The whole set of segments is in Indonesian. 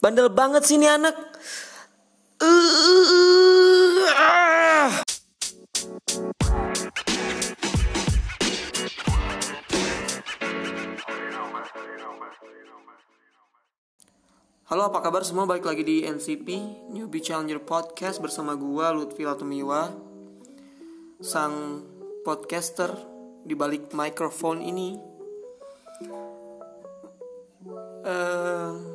Bandel banget sih ini anak. Halo apa kabar semua? Balik lagi di NCP Newbie Challenger Podcast bersama gua Lutfi Latumiwa Sang podcaster di balik mikrofon ini. Uh,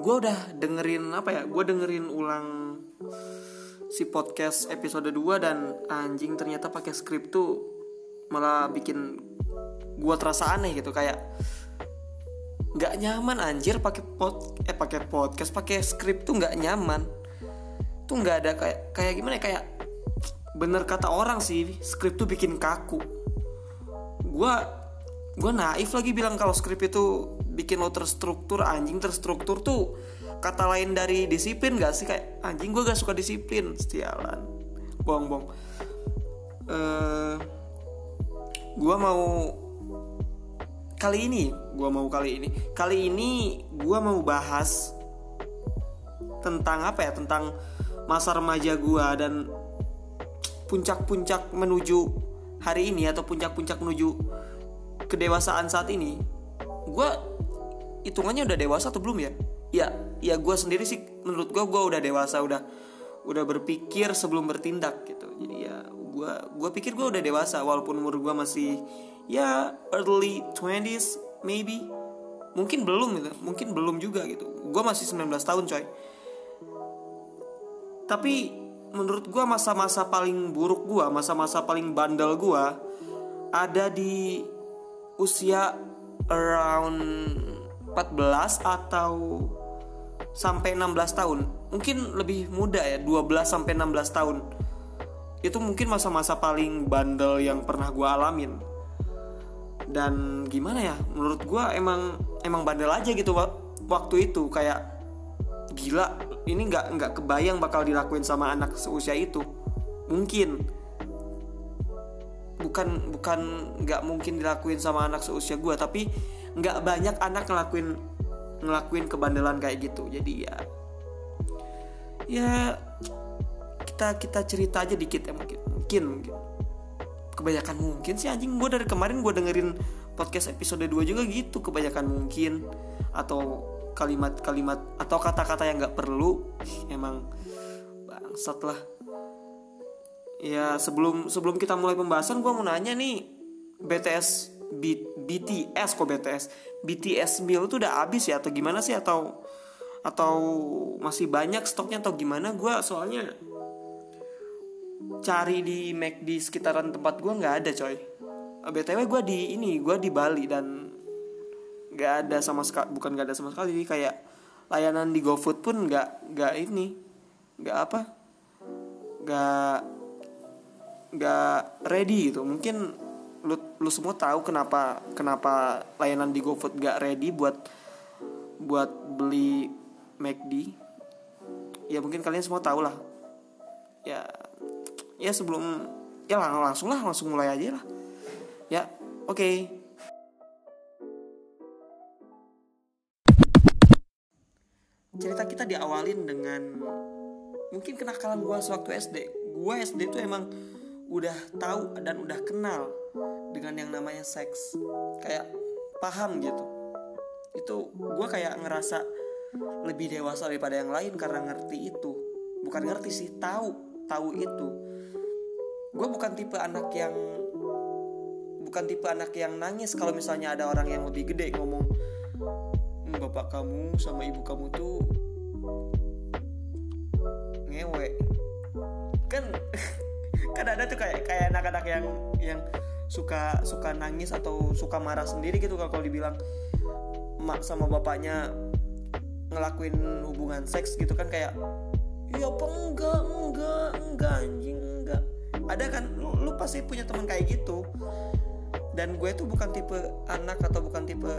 Gue udah dengerin apa ya Gue dengerin ulang si podcast episode 2 dan anjing ternyata pakai skrip tuh malah bikin gue terasa aneh gitu kayak nggak nyaman anjir pakai pod eh pakai podcast pakai skrip tuh nggak nyaman. Tuh nggak ada kayak kayak gimana ya kayak bener kata orang sih skrip tuh bikin kaku. Gue gue naif lagi bilang kalau skrip itu bikin lo terstruktur anjing terstruktur tuh kata lain dari disiplin gak sih? Kayak anjing gue gak suka disiplin. Setialan bohong bohong. Uh, gue mau kali ini gue mau kali ini kali ini gue mau bahas tentang apa ya? Tentang masa remaja gue dan puncak-puncak menuju hari ini atau puncak-puncak menuju kedewasaan saat ini. Gue hitungannya udah dewasa atau belum ya? Ya ya gue sendiri sih menurut gue gue udah dewasa udah udah berpikir sebelum bertindak gitu. Jadi ya gue gue pikir gue udah dewasa walaupun umur gue masih ya early 20s maybe. Mungkin belum gitu mungkin belum juga gitu. Gue masih 19 tahun coy. Tapi menurut gue masa-masa paling buruk gue masa-masa paling bandel gue ada di usia around 14 atau sampai 16 tahun? Mungkin lebih muda ya 12 sampai 16 tahun. Itu mungkin masa-masa paling bandel yang pernah gue alamin. Dan gimana ya menurut gue emang emang bandel aja gitu waktu itu. Kayak gila ini nggak nggak kebayang bakal dilakuin sama anak seusia itu. Mungkin. Bukan bukan nggak mungkin dilakuin sama anak seusia gue tapi nggak banyak anak ngelakuin ngelakuin kebandelan kayak gitu. Jadi ya ya kita kita cerita aja dikit ya mungkin mungkin mungkin. Kebanyakan mungkin sih anjing. Gue dari kemarin gue dengerin podcast episode 2 juga gitu kebanyakan mungkin. Atau kalimat-kalimat atau kata-kata yang nggak perlu. Emang bangsat lah. Ya sebelum sebelum kita mulai pembahasan gue mau nanya nih BTS B, BTS kok BTS BTS meal itu udah habis ya atau gimana sih? Atau atau masih banyak stoknya atau gimana? Gue soalnya cari di Mac di sekitaran tempat gue nggak ada coy. Btw gue di ini gue di Bali dan nggak ada sama sekali bukan nggak ada sama sekali kayak layanan di GoFood pun nggak nggak ini nggak apa nggak nggak ready gitu. Mungkin lu lu semua tahu kenapa kenapa layanan di GoFood nggak ready buat buat beli McD ya mungkin kalian semua tahu lah. Ya ya sebelum ya lang langsung lah langsung mulai aja lah. Ya oke. Okay. cerita kita diawalin dengan mungkin kenakalan gue sewaktu SD gue SD tuh emang udah tahu dan udah kenal dengan yang namanya seks. Kayak paham gitu. Itu gue kayak ngerasa lebih dewasa daripada yang lain karena ngerti itu. Bukan ngerti sih tahu tahu itu. Gue bukan tipe anak yang bukan tipe anak yang nangis kalau misalnya ada orang yang lebih gede ngomong hm, bapak kamu sama ibu kamu tuh ngewe. Kan kan ada tuh kayak kayak anak-anak yang yang suka suka nangis atau suka marah sendiri gitu kalau dibilang mak sama bapaknya ngelakuin hubungan seks gitu kan kayak ya apa enggak enggak enggak anjing enggak. Ada kan lu, lu pasti punya teman kayak gitu. Dan gue tuh bukan tipe anak atau bukan tipe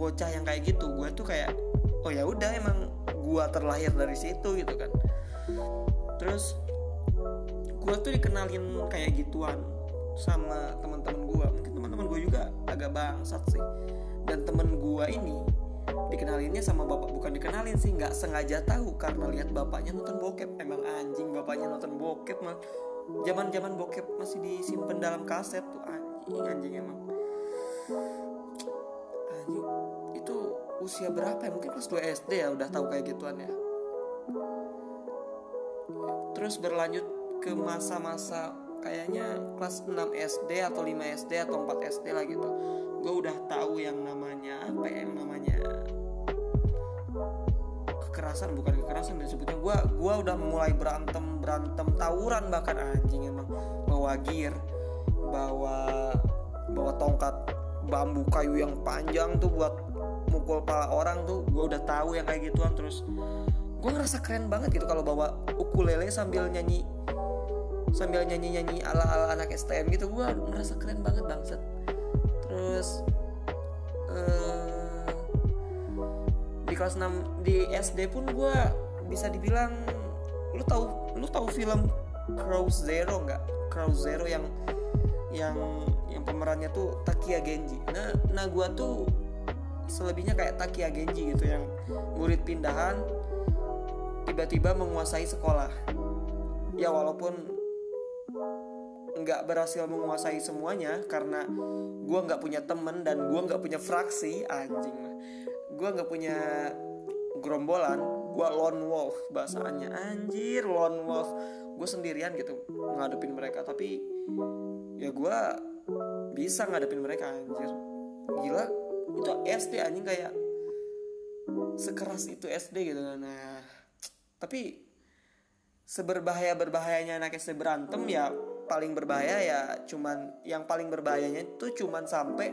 bocah yang kayak gitu. Gue tuh kayak oh ya udah emang gue terlahir dari situ gitu kan. Terus gue tuh dikenalin kayak gituan sama teman-teman gue mungkin teman-teman gue juga agak bangsat sih. Dan temen gue ini dikenalinnya sama bapak bukan dikenalin sih nggak sengaja tahu karena lihat bapaknya nonton bokep. Emang anjing bapaknya nonton bokep mah zaman zaman bokep masih disimpan dalam kaset tuh anjing anjing emang. Anjing itu usia berapa ya? Mungkin kelas 2 SD ya udah tahu kayak gituan ya. Terus berlanjut ke masa-masa kayaknya kelas 6 SD atau 5 SD atau 4 SD lah gitu. Gue udah tahu yang namanya apa ya yang namanya kekerasan bukan kekerasan disebutnya gue gua udah mulai berantem berantem tawuran bahkan anjing emang. Bawa gear bawa bawa tongkat bambu kayu yang panjang tuh buat mukul pala orang tuh. Gue udah tahu yang kayak gituan terus gue ngerasa keren banget gitu kalau bawa ukulele sambil nyanyi sambil nyanyi nyanyi ala ala anak STM gitu. Gue ngerasa keren banget bangset terus uh, di kelas 6 di SD pun gue bisa dibilang lu tahu lu tahu film Crow Zero nggak? Crow Zero yang yang yang pemerannya tuh Takia Genji. Nah nah gue tuh selebihnya kayak Takia Genji gitu yang murid pindahan tiba-tiba menguasai sekolah. Ya walaupun nggak berhasil menguasai semuanya karena gue nggak punya temen dan gue nggak punya fraksi anjing. Gue nggak punya gerombolan gue lone wolf bahasannya anjir lone wolf. Gue sendirian gitu ngadepin mereka tapi ya gue bisa ngadepin mereka anjir. Gila itu SD anjing kayak sekeras itu SD gitu. Nah tapi seberbahaya berbahayanya anak SD berantem ya paling berbahaya ya cuman yang paling berbahayanya itu cuman sampai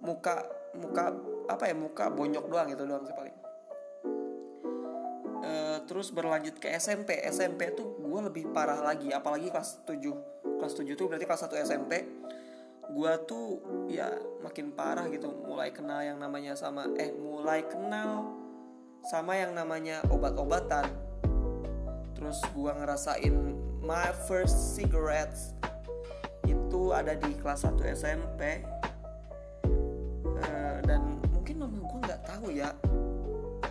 muka muka apa ya muka bonyok doang gitu doang sih paling. E, terus berlanjut ke SMP SMP tuh gue lebih parah lagi apalagi kelas 7 kelas 7 tuh berarti kelas 1 SMP gue tuh ya makin parah gitu mulai kenal yang namanya sama eh mulai kenal sama yang namanya obat-obatan. Terus gue ngerasain my first cigarettes itu ada di kelas 1 SMP uh, eh, dan mungkin mama gue nggak tahu ya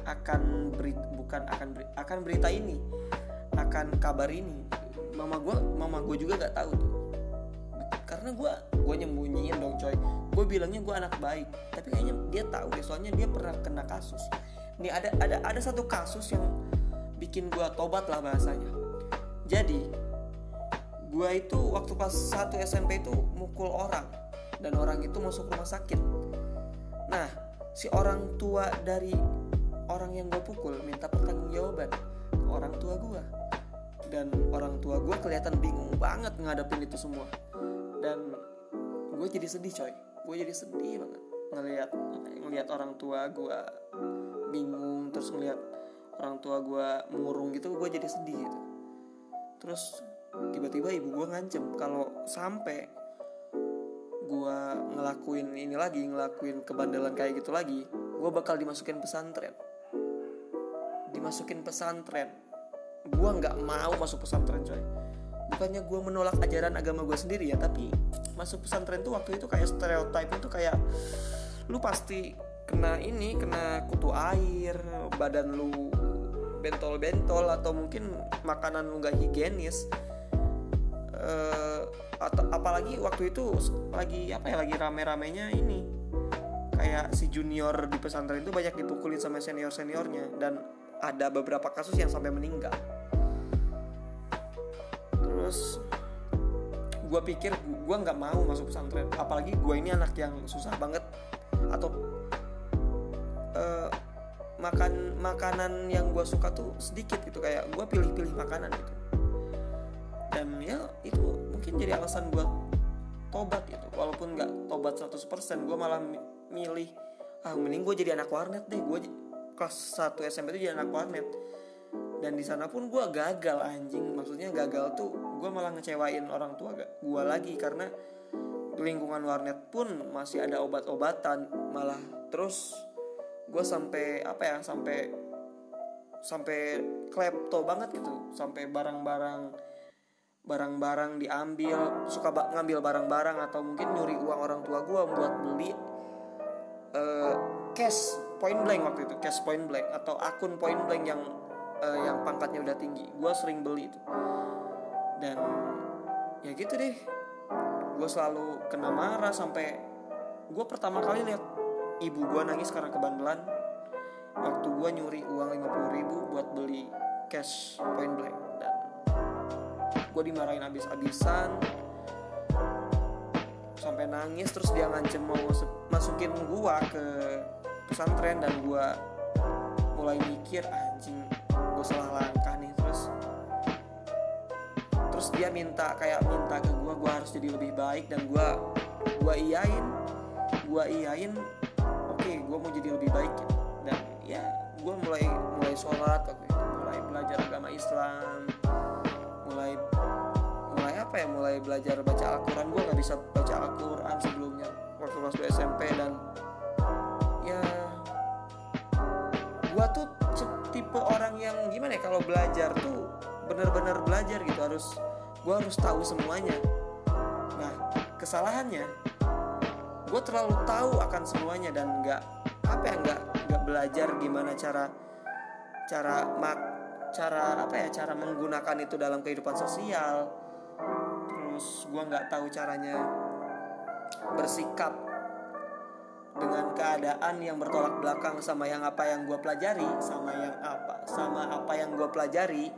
akan beri bukan akan beri, akan berita ini akan kabar ini. Mama gue mama gue juga nggak tahu tuh. Karena gue gue nyembunyiin dong coy. Gue bilangnya gue anak baik tapi kayaknya dia tahu deh soalnya dia pernah kena kasus. Ini ada ada ada satu kasus yang bikin gue tobat lah bahasanya. Jadi gue itu waktu pas satu SMP itu mukul orang. Dan orang itu masuk rumah sakit. Nah si orang tua dari orang yang gue pukul minta pertanggungjawaban ke orang tua gue dan orang tua gue kelihatan bingung banget ngadepin itu semua. Dan gue jadi sedih coy. Gue jadi sedih banget ngelihat ngelihat orang tua gue bingung terus ngelihat orang tua gue murung gitu gue jadi sedih gitu. Terus tiba-tiba ibu gue ngancem. Kalau sampai gue ngelakuin ini lagi ngelakuin kebandelan kayak gitu lagi gue bakal dimasukin pesantren. Dimasukin pesantren. Gue nggak mau masuk pesantren coy. Bukannya gue menolak ajaran agama gue sendiri ya tapi masuk pesantren tuh waktu itu kayak stereotip itu kayak lu pasti kena ini kena kutu air badan lu bentol-bentol atau mungkin makanan lu gak higienis uh, atau apalagi waktu itu lagi apa ya lagi rame-ramenya ini. Kayak si junior di pesantren itu banyak dipukulin sama senior seniornya dan ada beberapa kasus yang sampai meninggal. Terus gue pikir gue nggak mau masuk pesantren. Apalagi gue ini anak yang susah banget. Atau uh, makan makanan yang gue suka tuh sedikit gitu. Kayak gue pilih-pilih makanan gitu jadi alasan gue tobat gitu. Walaupun nggak tobat 100% gue malah milih ah mending gue jadi anak warnet deh. Gue kelas 1 SMP itu jadi anak warnet. Dan di sana pun gue gagal anjing. Maksudnya gagal tuh gue malah ngecewain orang tua gak gue lagi karena lingkungan warnet pun masih ada obat-obatan. Malah terus gue sampai apa ya sampai sampai klepto banget gitu. Sampai barang-barang barang-barang diambil suka ngambil barang-barang atau mungkin nyuri uang orang tua gue buat beli uh, cash point blank waktu itu cash point blank atau akun point blank yang uh, yang pangkatnya udah tinggi. Gue sering beli itu. Dan ya gitu deh. Gue selalu kena marah sampai gue pertama kali lihat ibu gue nangis karena kebandelan. Waktu gue nyuri uang 50 ribu buat beli cash point blank gue dimarahin abis-abisan. Sampai nangis terus dia ngancem mau masukin gue ke pesantren dan gue mulai mikir anjing gue salah langkah nih. Terus terus dia minta kayak minta ke gue gue harus jadi lebih baik dan gue gue iyain gue iyain oke okay, gue mau jadi lebih baik. Dan ya gue mulai mulai sholat waktu itu mulai belajar agama Islam mulai belajar baca Al-Quran gue nggak bisa baca Al-Quran sebelumnya waktu 2 SMP dan ya gue tuh tipe orang yang gimana ya kalau belajar tuh bener-bener belajar gitu harus gue harus tahu semuanya. Nah kesalahannya gue terlalu tahu akan semuanya dan nggak apa ya nggak nggak belajar gimana cara cara mak cara apa ya cara menggunakan itu dalam kehidupan sosial terus gue nggak tahu caranya bersikap dengan keadaan yang bertolak belakang sama yang apa yang gue pelajari sama yang apa sama apa yang gue pelajari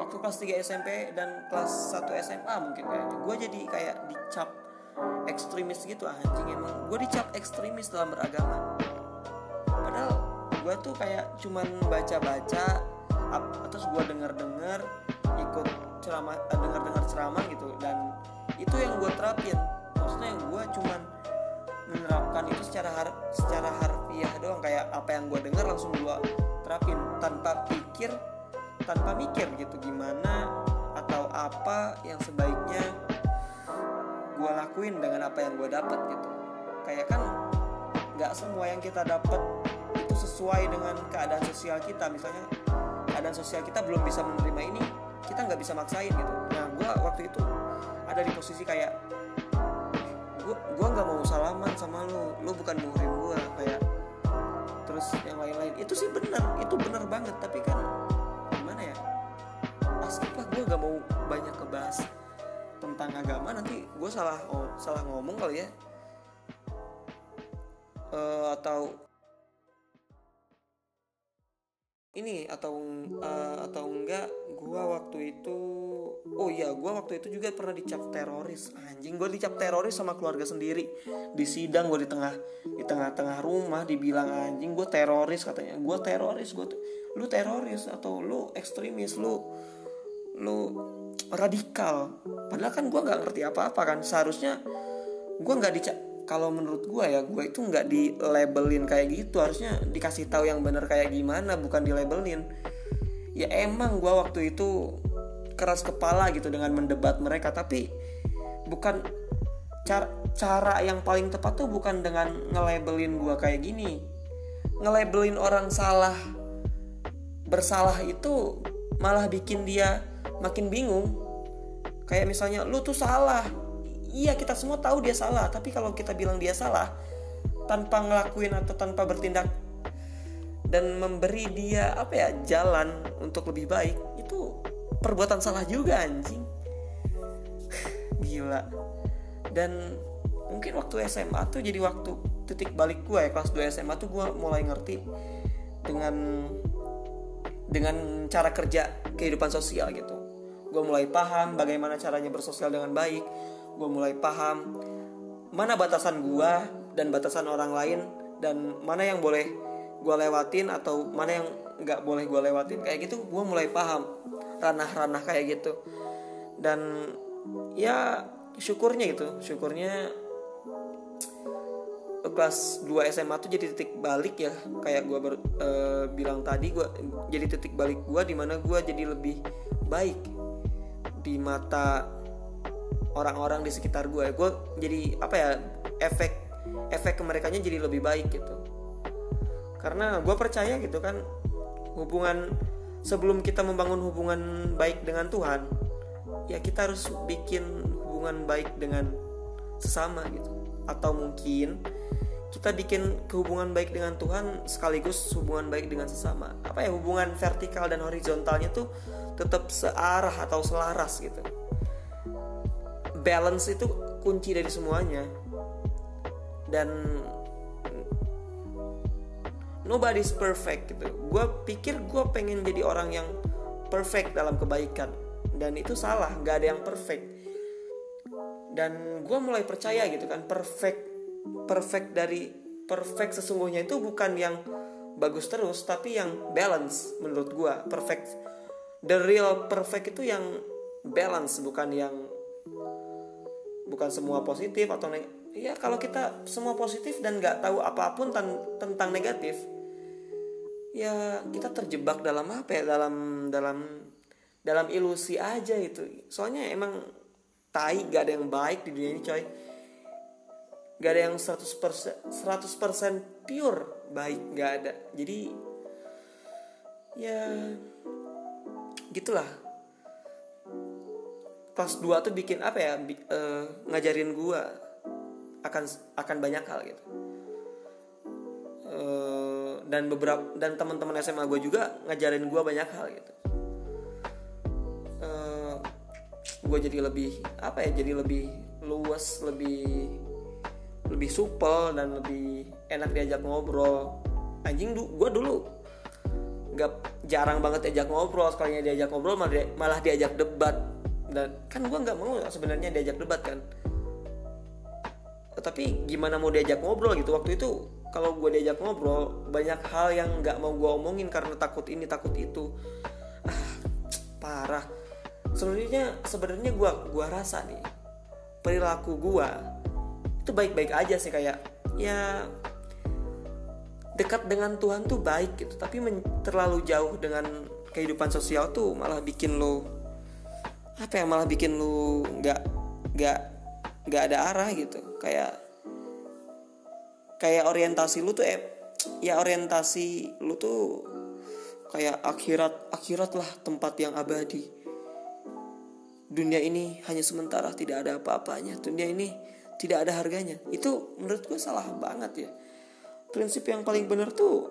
waktu kelas 3 SMP dan kelas 1 SMA mungkin kayaknya. Gue jadi kayak dicap ekstremis gitu anjing emang. Gue dicap ekstremis dalam beragama. Padahal gue tuh kayak cuman baca-baca terus gue denger-denger ikut ceramah eh, denger-denger ceramah gitu. Dan itu yang gue terapin. Maksudnya gue cuman menerapkan itu secara har secara harfiah doang. Kayak apa yang gue dengar langsung gue terapin. Tanpa pikir tanpa mikir gitu gimana atau apa yang sebaiknya gue lakuin dengan apa yang gue dapat gitu. Kayak kan nggak semua yang kita dapat itu sesuai dengan keadaan sosial kita. Misalnya keadaan sosial kita belum bisa menerima ini kita nggak bisa maksain gitu. Nah gue waktu itu ada di posisi kayak gue nggak mau salaman sama lu. Lu bukan muhrim gue kayak terus yang lain-lain. Itu sih benar itu benar banget. Tapi kan gue gak mau banyak kebahas tentang agama nanti gue salah oh, salah ngomong kali ya. Uh, atau ini atau uh, atau enggak gue waktu itu oh iya gue waktu itu juga pernah dicap teroris anjing. Gue dicap teroris sama keluarga sendiri. Di sidang gue di tengah di tengah-tengah rumah dibilang anjing gue teroris katanya. Gue teroris gue lu teroris atau lu ekstremis lu lu radikal. Padahal kan gue nggak ngerti apa-apa kan. Seharusnya gue nggak dicap kalau menurut gue ya gue itu nggak di labelin kayak gitu. Harusnya dikasih tahu yang bener kayak gimana bukan di labelin ya emang gue waktu itu keras kepala gitu dengan mendebat mereka tapi bukan cara cara yang paling tepat tuh bukan dengan ngelabelin gue kayak gini. Ngelabelin orang salah bersalah itu malah bikin dia makin bingung. Kayak misalnya lu tuh salah iya kita semua tahu dia salah tapi kalau kita bilang dia salah tanpa ngelakuin atau tanpa bertindak dan memberi dia apa ya jalan untuk lebih baik itu perbuatan salah juga anjing. Gila. Dan mungkin waktu SMA tuh jadi waktu titik balik gue ya kelas 2 SMA tuh gue mulai ngerti dengan dengan cara kerja kehidupan sosial gitu. Gue mulai paham bagaimana caranya bersosial dengan baik gue mulai paham mana batasan gue dan batasan orang lain dan mana yang boleh gue lewatin atau mana yang nggak boleh gue lewatin kayak gitu gue mulai paham ranah-ranah kayak gitu. Dan ya syukurnya gitu syukurnya kelas 2 SMA tuh jadi titik balik ya kayak gue e, bilang tadi gue jadi titik balik gue di mana gue jadi lebih baik di mata orang-orang di sekitar gue gue jadi apa ya efek efek ke mereka jadi lebih baik gitu. Karena gue percaya gitu kan hubungan sebelum kita membangun hubungan baik dengan Tuhan ya kita harus bikin hubungan baik dengan sesama gitu. Atau mungkin kita bikin kehubungan baik dengan Tuhan sekaligus hubungan baik dengan sesama. Apa ya hubungan vertikal dan horizontalnya tuh tetap searah atau selaras gitu balance itu kunci dari semuanya. Dan nobody's perfect gitu. Gue pikir gue pengen jadi orang yang perfect dalam kebaikan. Dan itu salah gak ada yang perfect. Dan gue mulai percaya gitu kan perfect perfect dari perfect sesungguhnya itu bukan yang bagus terus tapi yang balance menurut gue perfect the real perfect itu yang balance bukan yang bukan semua positif atau neg ya kalau kita semua positif dan nggak tahu apa pun tentang negatif ya kita terjebak dalam apa ya dalam dalam dalam ilusi aja itu. Soalnya emang tai gak ada yang baik di dunia ini coy. Gak ada yang 100% 100% pure baik gak ada. Jadi ya gitulah kelas 2 tuh bikin apa ya uh, ngajarin gua akan akan banyak hal gitu. Uh, dan beberapa dan teman-teman SMA gue juga ngajarin gua banyak hal gitu. Gue jadi lebih apa ya jadi lebih luas lebih lebih supel dan lebih enak diajak ngobrol. Anjing du gue dulu nggak jarang banget diajak ngobrol. Sekalinya diajak ngobrol malah diajak debat dan kan gue nggak mau sebenarnya diajak debat kan. Tapi gimana mau diajak ngobrol gitu? Waktu itu kalau gue diajak ngobrol banyak hal yang nggak mau gue omongin karena takut ini takut itu. Ah parah. Sebenarnya sebenarnya gue gua rasa nih perilaku gue itu baik-baik aja sih kayak ya dekat dengan Tuhan tuh baik gitu. Tapi terlalu jauh dengan kehidupan sosial tuh malah bikin lo apa ya malah bikin lo nggak nggak nggak ada arah gitu? Kayak kayak orientasi lu tuh eh, ya orientasi lu tuh kayak akhirat akhirat lah tempat yang abadi. Dunia ini hanya sementara tidak ada apa-apanya. Dunia ini tidak ada harganya. Itu menurut gue salah banget ya. Prinsip yang paling benar tuh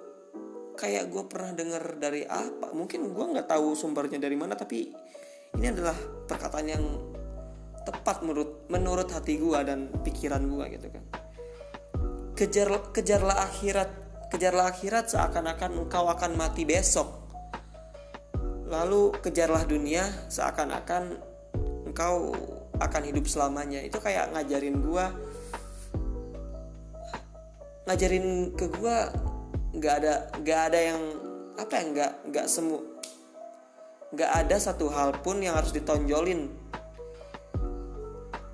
kayak gue pernah dengar dari apa? Mungkin gue nggak tahu sumbernya dari mana tapi ini adalah perkataan yang tepat menurut menurut hati gue dan pikiran gue gitu kan. Kejar kejarlah akhirat kejarlah akhirat seakan-akan engkau akan mati besok. Lalu kejarlah dunia seakan-akan engkau akan hidup selamanya. Itu kayak ngajarin gua ngajarin ke gua nggak ada nggak ada yang apa ya nggak nggak semu nggak ada satu hal pun yang harus ditonjolin.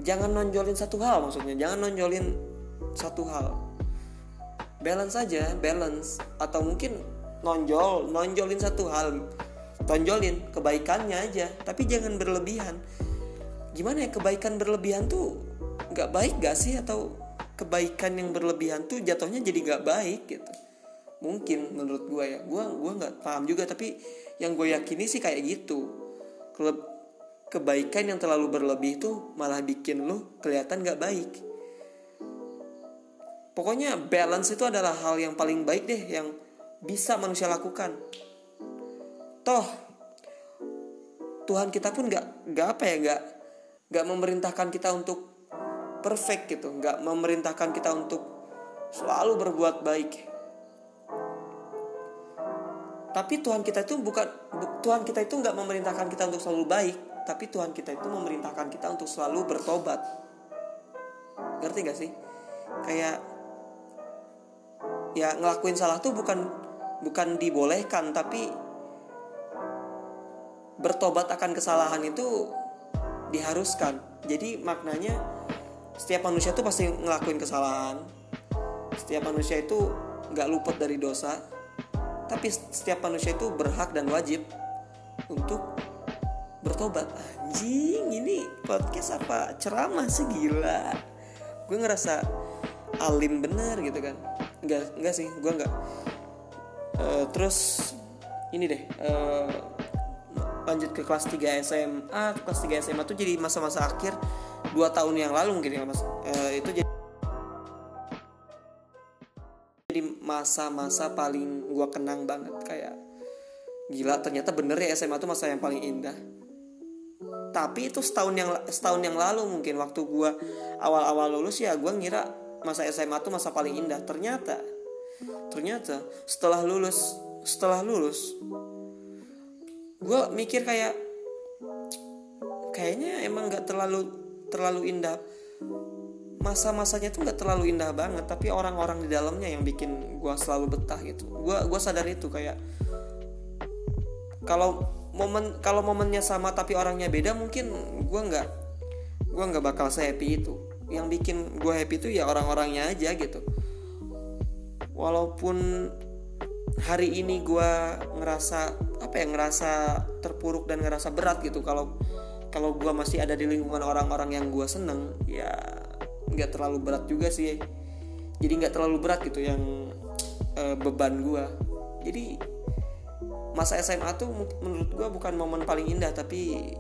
Jangan nonjolin satu hal maksudnya jangan nonjolin satu hal. Balance saja balance. Atau mungkin nonjol nonjolin satu hal. Tonjolin kebaikannya aja tapi jangan berlebihan. Gimana ya kebaikan berlebihan tuh nggak baik gak sih? Atau kebaikan yang berlebihan tuh jatuhnya jadi nggak baik gitu mungkin menurut gue ya. Gue gua nggak paham juga tapi yang gue yakini sih kayak gitu. Klub kebaikan yang terlalu berlebih tuh malah bikin lo kelihatan nggak baik. Pokoknya balance itu adalah hal yang paling baik deh yang bisa manusia lakukan. Toh Tuhan kita pun nggak nggak apa ya nggak nggak memerintahkan kita untuk perfect gitu. Nggak memerintahkan kita untuk selalu berbuat baik tapi Tuhan kita itu bukan Tuhan kita itu nggak memerintahkan kita untuk selalu baik tapi Tuhan kita itu memerintahkan kita untuk selalu bertobat. Ngerti gak sih? Kayak ya ngelakuin salah tuh bukan bukan dibolehkan tapi bertobat akan kesalahan itu diharuskan. Jadi maknanya setiap manusia itu pasti ngelakuin kesalahan. Setiap manusia itu nggak luput dari dosa tapi setiap manusia itu berhak dan wajib untuk bertobat. Anjing ini podcast apa? Ceramah sih gila. Gue ngerasa alim bener gitu kan. Nggak nggak sih gue nggak. Uh, terus ini deh uh, lanjut ke kelas 3 SMA kelas 3 SMA tuh jadi masa-masa akhir dua tahun yang lalu mungkin ya mas. E, itu jadi masa-masa paling gue kenang banget kayak gila ternyata bener ya SMA tuh masa yang paling indah. Tapi itu setahun yang setahun yang lalu mungkin waktu gue awal-awal lulus ya gue ngira masa SMA tuh masa paling indah. Ternyata ternyata setelah lulus setelah lulus gue mikir kayak kayaknya emang nggak terlalu terlalu indah masa-masanya tuh nggak terlalu indah banget tapi orang-orang di dalamnya yang bikin gue selalu betah gitu. Gue gue sadar itu kayak kalau momen kalau momennya sama tapi orangnya beda mungkin gue nggak gue nggak bakal happy itu. Yang bikin gue happy itu ya orang-orangnya aja gitu. Walaupun hari ini gue ngerasa apa ya ngerasa terpuruk dan ngerasa berat gitu kalau kalau gue masih ada di lingkungan orang-orang yang gue seneng ya nggak terlalu berat juga sih. Jadi nggak terlalu berat gitu yang uh, beban gue jadi masa SMA tuh menurut gue bukan momen paling indah tapi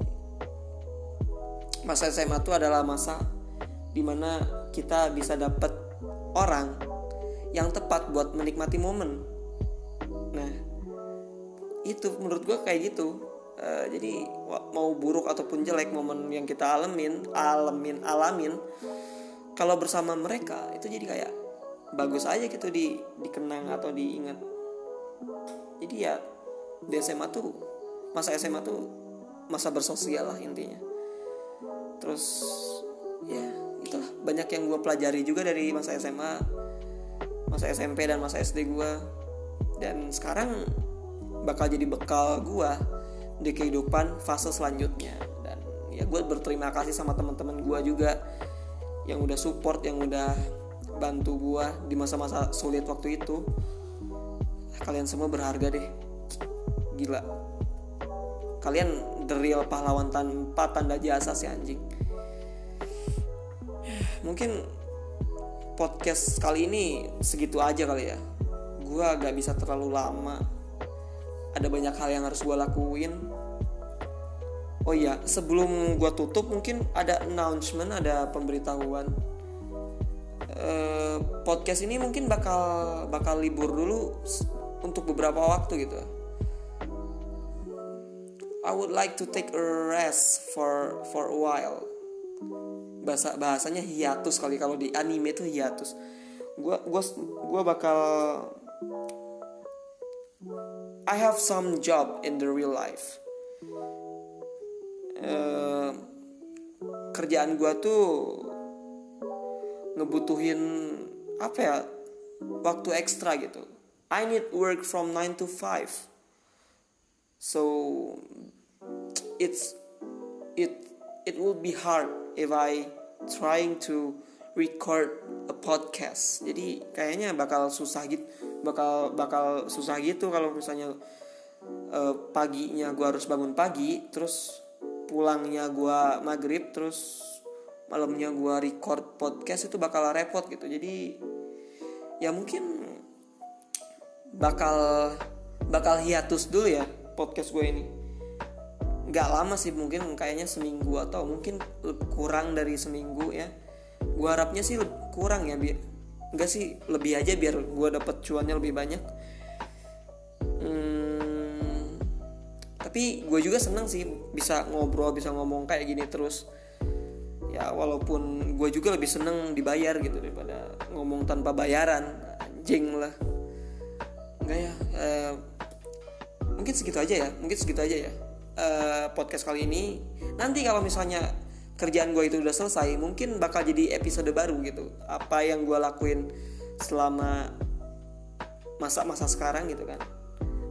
masa SMA tuh adalah masa di mana kita bisa dapet orang yang tepat buat menikmati momen. Nah itu menurut gue kayak gitu. Uh, jadi mau buruk ataupun jelek momen yang kita alamin alamin alamin kalau bersama mereka itu jadi kayak bagus aja gitu di dikenang atau diingat. Jadi ya di SMA tuh masa SMA tuh masa bersosial lah intinya. Terus ya itulah. Banyak yang gue pelajari juga dari masa SMA masa SMP dan masa SD gue dan sekarang bakal jadi bekal gue di kehidupan fase selanjutnya. Dan ya gue berterima kasih sama teman-teman gue juga yang udah support yang udah bantu gue di masa-masa sulit waktu itu. Kalian semua berharga deh. Gila. Kalian the real pahlawan tanpa tanda jasa si anjing. Mungkin podcast kali ini segitu aja kali ya. Gue agak bisa terlalu lama. Ada banyak hal yang harus gue lakuin oh iya sebelum gue tutup mungkin ada announcement ada pemberitahuan. Uh, podcast ini mungkin bakal bakal libur dulu untuk beberapa waktu gitu. I would like to take a rest for for a while. Bahasa bahasanya hiatus kali kalau di anime itu hiatus. Gue gua gua bakal I have some job in the real life. Uh, kerjaan gue tuh ngebutuhin apa ya waktu ekstra gitu. I need work from 9 to 5. So it's it it will be hard if I trying to record a podcast. Jadi kayaknya bakal susah gitu bakal bakal susah gitu kalau misalnya uh, paginya gue harus bangun pagi terus pulangnya gue maghrib terus malamnya gue record podcast itu bakal repot gitu. Jadi ya mungkin bakal bakal hiatus dulu ya podcast gue ini. Nggak lama sih mungkin kayaknya seminggu atau mungkin kurang dari seminggu ya. Gue harapnya sih kurang ya biar enggak sih lebih aja biar gue dapet cuannya lebih banyak tapi gue juga seneng sih bisa ngobrol bisa ngomong kayak gini terus. Ya walaupun gue juga lebih seneng dibayar gitu daripada ngomong tanpa bayaran. Anjing lah. Enggak ya uh, mungkin segitu aja ya mungkin segitu aja ya uh, podcast kali ini. Nanti kalau misalnya kerjaan gue itu udah selesai mungkin bakal jadi episode baru gitu. Apa yang gue lakuin selama masa-masa sekarang gitu kan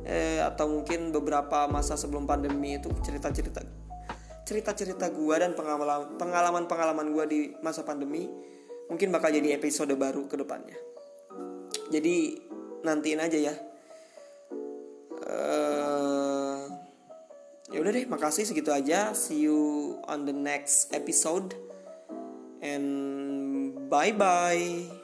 eh, atau mungkin beberapa masa sebelum pandemi itu cerita-cerita cerita-cerita gue dan pengalaman pengalaman pengalaman gue di masa pandemi mungkin bakal jadi episode baru ke depannya. Jadi nantiin aja ya. Ya udah deh makasih segitu aja. See you on the next episode. And bye bye